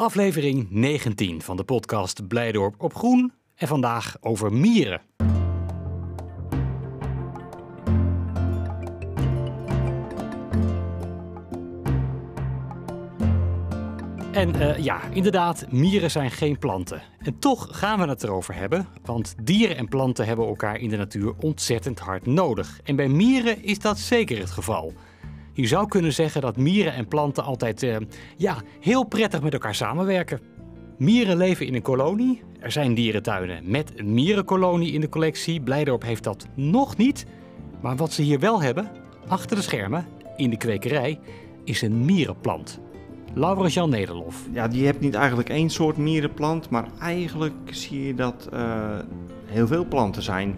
Aflevering 19 van de podcast Blijdorp op Groen en vandaag over mieren. En uh, ja, inderdaad, mieren zijn geen planten. En toch gaan we het erover hebben, want dieren en planten hebben elkaar in de natuur ontzettend hard nodig. En bij mieren is dat zeker het geval. Je zou kunnen zeggen dat mieren en planten altijd uh, ja, heel prettig met elkaar samenwerken. Mieren leven in een kolonie. Er zijn dierentuinen met een mierenkolonie in de collectie. Blijdorp heeft dat nog niet. Maar wat ze hier wel hebben, achter de schermen, in de kwekerij, is een mierenplant. Laurens-Jan Nederlof. Ja, die hebt niet eigenlijk één soort mierenplant, maar eigenlijk zie je dat uh, heel veel planten zijn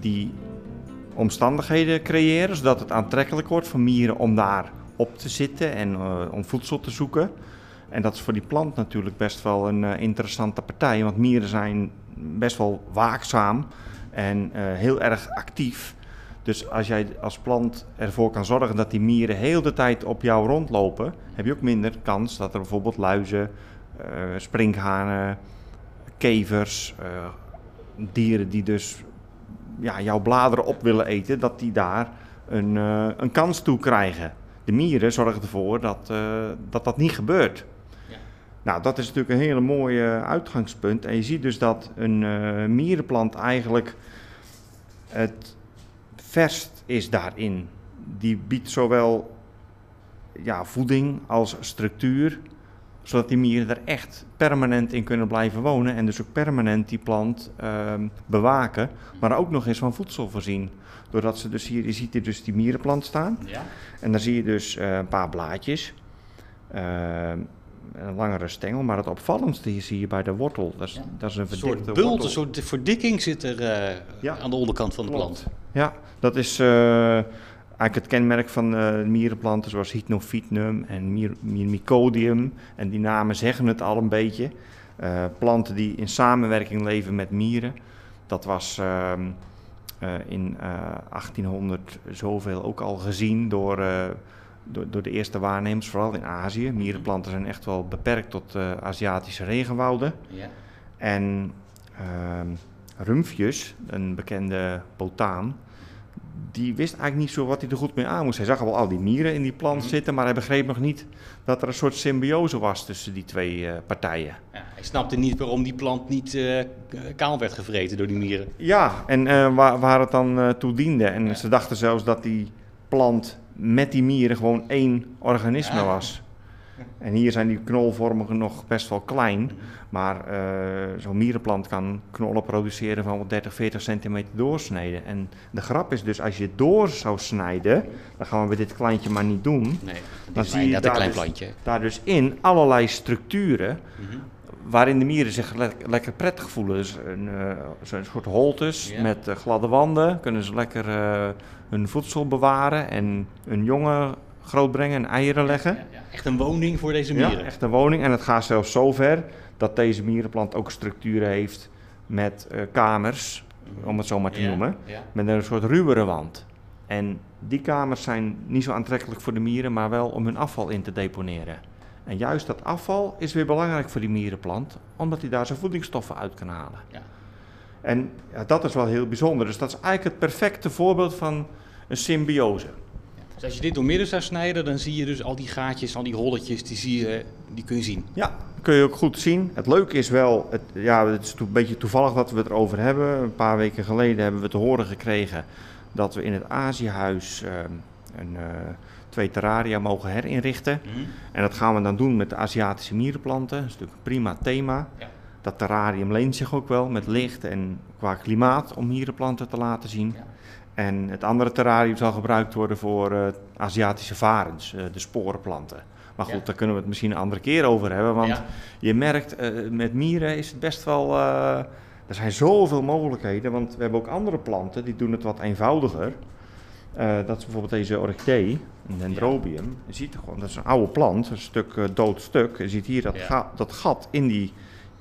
die omstandigheden creëren, zodat het aantrekkelijk wordt voor mieren om daar op te zitten en uh, om voedsel te zoeken. En dat is voor die plant natuurlijk best wel een uh, interessante partij, want mieren zijn best wel waakzaam en heel erg actief. Dus als jij als plant ervoor kan zorgen dat die mieren heel de tijd op jou rondlopen, heb je ook minder kans dat er bijvoorbeeld luizen, sprinkhanen, kevers, dieren die dus ja, jouw bladeren op willen eten, dat die daar een, uh, een kans toe krijgen. De mieren zorgen ervoor dat dat, dat niet gebeurt. Ja. Nou, dat is natuurlijk een hele mooie uitgangspunt. En je ziet dus dat een mierenplant eigenlijk het verst is daarin. Die biedt zowel ja, voeding als structuur, zodat die mieren er echt permanent in kunnen blijven wonen en dus ook permanent die plant uh, bewaken, maar ook nog eens van voedsel voorzien. Doordat ze dus hier, je ziet hier dus die mierenplant staan ja. en dan zie je dus uh, een paar blaadjes. Uh, een langere stengel, maar het opvallendste zie je bij de wortel. Dat is, ja. dat is een verdikte soort bult, wortel. Een soort verdikking zit er uh, ja. aan de onderkant van de Klopt. plant. Ja, dat is uh, eigenlijk het kenmerk van uh, mierenplanten zoals Hypnophytnum en Myrmicodium. En die namen zeggen het al een beetje. planten die in samenwerking leven met mieren. Dat was ehm, in 1800 zoveel ook al gezien door door, door de eerste waarnemers, vooral in Azië. Mierenplanten zijn echt wel beperkt tot Aziatische regenwouden. Ja. En uh, Rumphius, een bekende botaan, die wist eigenlijk niet zo wat hij er goed mee aan moest. Hij zag al al die mieren in die plant mhm. zitten, maar hij begreep nog niet dat er een soort symbiose was tussen die twee uh, partijen. Ja, hij snapte niet waarom die plant niet uh, kaal werd gevreten door die mieren. Ja, en uh, waar, waar, het dan toe diende. En ja. ze dachten zelfs dat die plant met die mieren gewoon één organisme was. En hier zijn die knolvormigen nog best wel klein. Maar uh, zo'n mierenplant kan knollen produceren van 30, 40 centimeter doorsneden. En de grap is dus, als je door zou snijden, dan gaan we met dit kleintje maar niet doen. Nee, dan zie je daar, klein dus, daar dus in allerlei structuren mhm. waarin de mieren zich le lekker prettig voelen. Dus een, uh, zo'n soort holtes met uh, gladde wanden, kunnen ze lekker hun voedsel bewaren en hun jongen grootbrengen en eieren leggen. Ja, ja, echt een woning voor deze mieren. Ja, echt een woning. En het gaat zelfs zover dat deze mierenplant ook structuren heeft met uh, kamers, om het zo maar te noemen, met een soort ruwere wand. En die kamers zijn niet zo aantrekkelijk voor de mieren, maar wel om hun afval in te deponeren. En juist dat afval is weer belangrijk voor die mierenplant, omdat hij daar zijn voedingsstoffen uit kan halen. Ja. En ja, dat is wel heel bijzonder. Dus dat is eigenlijk het perfecte voorbeeld van een symbiose. Dus als je dit door midden zou snijden, dan zie je dus al die gaatjes, al die rolletjes, die, zie je, die kun je zien. Ja, kun je ook goed zien. Het leuke is wel, het, ja, het is een beetje toevallig dat we het erover hebben. Een paar weken geleden hebben we te horen gekregen dat we in het Aziëhuis uh, een, uh, twee terraria mogen herinrichten. Mhm. En dat gaan we dan doen met de Aziatische mierenplanten. Dat is natuurlijk een prima thema. Ja. Dat terrarium leent zich ook wel met licht en qua klimaat om mierenplanten te laten zien. Ja. En het andere terrarium zal gebruikt worden voor uh, Aziatische varens, uh, de sporenplanten. Maar goed, daar kunnen we het misschien een andere keer over hebben. Want je merkt, uh, met mieren is het best wel... er zijn zoveel mogelijkheden, want we hebben ook andere planten die doen het wat eenvoudiger. dat is bijvoorbeeld deze orchidee, een dendrobium. Je ziet gewoon, dat is een oude plant, een stuk dood stuk. Je ziet hier dat, ga, dat gat in die,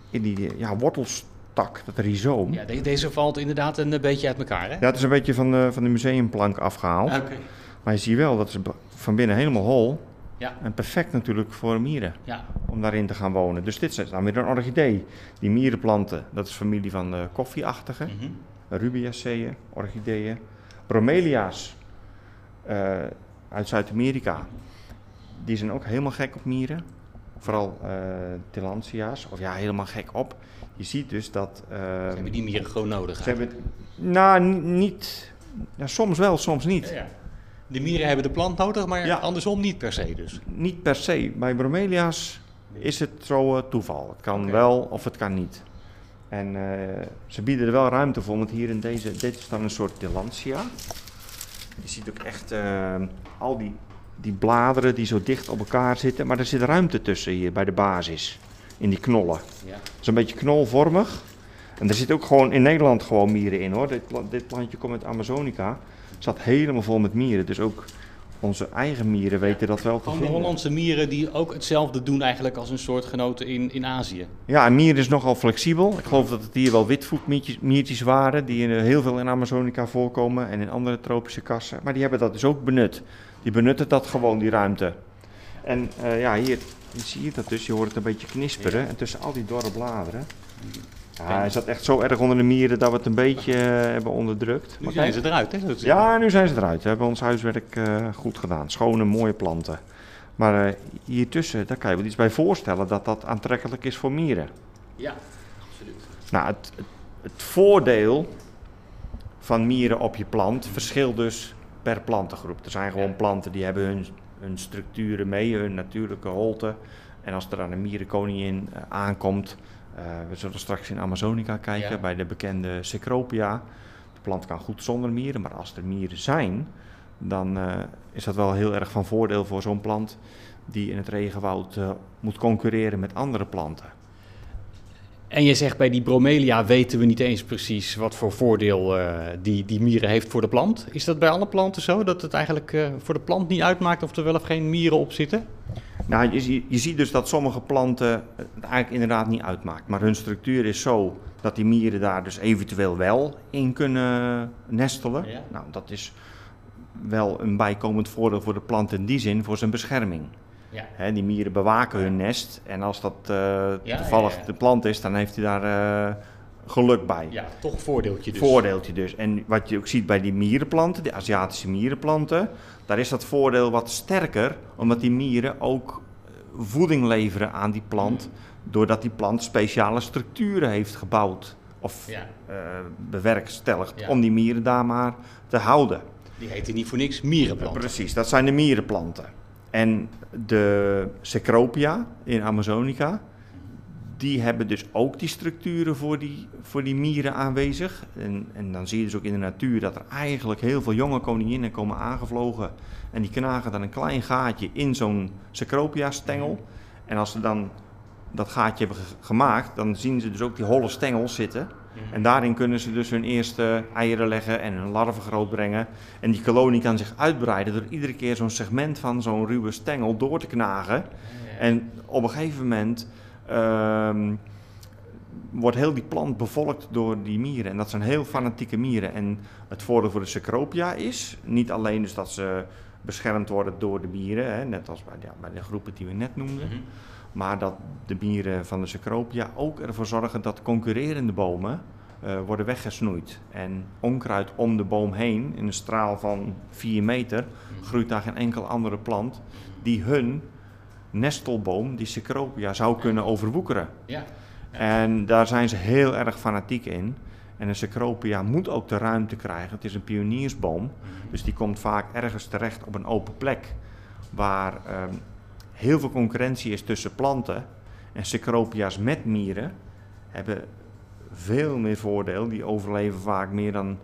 in die ja, wortels dat rhizoom. Ja, deze valt inderdaad een beetje uit elkaar, hè? Ja, het is een beetje van de, van de museumplank afgehaald. Okay. Maar je ziet wel, dat is van binnen helemaal hol. Ja. En perfect natuurlijk voor mieren Ja. om daarin te gaan wonen. Dus dit is dan weer een orchidee. Die mierenplanten, dat is familie van de koffieachtige. Mhm. Rubiaceae, orchideeën. Bromelia's eh, uit Zuid-Amerika. Die zijn ook helemaal gek op mieren. Vooral Tillandsia's. Of ja, helemaal gek op. Je ziet dus dat... eh, Ze hebben die mieren gewoon nodig. ze hebben... Nou, niet... Ja, soms wel, soms niet. Ja, ja. De mieren hebben de plant nodig, maar andersom niet per se dus. Niet per se. Bij bromelia's is het zo eh, toeval. Het kan wel of het kan niet. En eh, ze bieden er wel ruimte voor, want hier in deze, dit is dan een soort Tillandsia. Je ziet ook echt eh, al die, die bladeren die zo dicht op elkaar zitten, maar er zit ruimte tussen hier bij de basis, in die knollen. Ja. Het is een beetje knolvormig. En er zit ook gewoon in Nederland gewoon mieren in hoor. Dit, dit plantje komt uit Amazonica. Het zat helemaal vol met mieren. Dus ook onze eigen mieren weten dat wel te Gewoon de. Hollandse mieren die ook hetzelfde doen eigenlijk als een soortgenoten in, in Azië. Ja, een mier is nogal flexibel. Ik geloof dat het hier wel witvoetmiertjes waren, die in, eh, heel veel in Amazonica voorkomen en in andere tropische kassen. Maar die hebben dat dus ook benut. Die benutten dat gewoon, die ruimte. En eh, ja, hier zie je dat dus. Je hoort het een beetje knisperen. En tussen al die dorre bladeren. Ja, hij zat echt zo erg onder de mieren dat we het een beetje eh, hebben onderdrukt. Nu zijn ze eruit, hè? Ja, nu zijn ze eruit. We hebben ons huiswerk eh, goed gedaan. Schone, mooie planten. Maar eh, hiertussen, daar kan je wel iets bij voorstellen dat dat aantrekkelijk is voor mieren. Ja, absoluut. Nou, het, het, het voordeel van mieren op je plant verschilt dus per plantengroep. Er zijn gewoon planten die hebben hun, hun structuren mee, hun natuurlijke holte. En als er dan een mierenkoningin eh, aankomt, eh, we zullen straks in Amazonica kijken Ja. bij de bekende Cecropia. De plant kan goed zonder mieren, maar als er mieren zijn, dan eh, is dat wel heel erg van voordeel voor zo'n plant die in het regenwoud moet concurreren met andere planten. En je zegt bij die bromelia weten we niet eens precies wat voor voordeel eh, die, die mieren heeft voor de plant. Is dat bij alle planten zo, dat het eigenlijk eh, voor de plant niet uitmaakt of er wel of geen mieren op zitten? Nou, je, je ziet dus dat sommige planten het eigenlijk inderdaad niet uitmaakt. Maar hun structuur is zo dat die mieren daar dus eventueel wel in kunnen nestelen. Ja. Nou, dat is wel een bijkomend voordeel voor de plant in die zin, voor zijn bescherming. Ja. Hè, die mieren bewaken hun nest en als dat eh, toevallig de plant is, dan heeft hij daar eh, geluk bij. Ja, toch een voordeeltje dus. Voordeeltje dus. En wat je ook ziet bij die mierenplanten, die Aziatische mierenplanten, daar is dat voordeel wat sterker, omdat die mieren ook eh, voeding leveren aan die plant, doordat die plant speciale structuren heeft gebouwd of Ja, bewerkstelligd Ja. om die mieren daar maar te houden. die heten niet voor niks mierenplanten. Precies, dat zijn de mierenplanten. En de Cecropia in Amazonica, die hebben dus ook die structuren voor die, voor die mieren aanwezig. En, en dan zie je dus ook in de natuur dat er eigenlijk heel veel jonge koninginnen komen aangevlogen. En die knagen dan een klein gaatje in zo'n Cecropia-stengel. En als ze dan dat gaatje hebben ge- gemaakt, dan zien ze dus ook die holle stengels zitten. En daarin kunnen ze dus hun eerste eieren leggen en hun larven grootbrengen. En die kolonie kan zich uitbreiden door iedere keer zo'n segment van zo'n ruwe stengel door te knagen. En op een gegeven moment ehm, wordt heel die plant bevolkt door die mieren. En dat zijn heel fanatieke mieren. En het voordeel voor de Cecropia is niet alleen dus dat ze beschermd worden door de mieren, hè, net als bij, ja, bij de groepen die we net noemden. Mhm. Maar dat de mieren van de Cecropia ook ervoor zorgen dat concurrerende bomen eh, worden weggesnoeid. En onkruid om de boom heen, in een straal van 4 meter, groeit daar geen enkel andere plant die hun nestelboom, die Cecropia, zou kunnen overwoekeren. Ja. En daar zijn ze heel erg fanatiek in. En een Cecropia moet ook de ruimte krijgen. Het is een pioniersboom, dus die komt vaak ergens terecht op een open plek waar ehm, heel veel concurrentie is tussen planten. En Cecropia's met mieren hebben veel meer voordeel. Die overleven vaak meer dan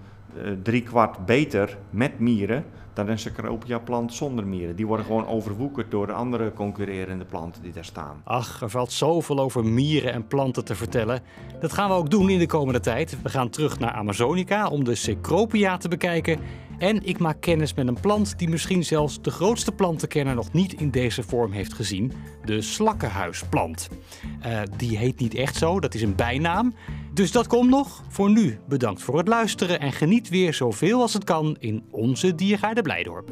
drie kwart beter met mieren dan een Cecropia-plant zonder mieren. Die worden gewoon overwoekerd door de andere concurrerende planten die daar staan. Ach, er valt zoveel over mieren en planten te vertellen. Dat gaan we ook doen in de komende tijd. We gaan terug naar Amazonica om de Cecropia te bekijken. En ik maak kennis met een plant die misschien zelfs de grootste plantenkenner nog niet in deze vorm heeft gezien: de slakkenhuisplant. Eh, die heet niet echt zo, dat is een bijnaam. Dus dat komt nog. Voor nu bedankt voor het luisteren en geniet weer zoveel als het kan in onze Diergaarde Blijdorp.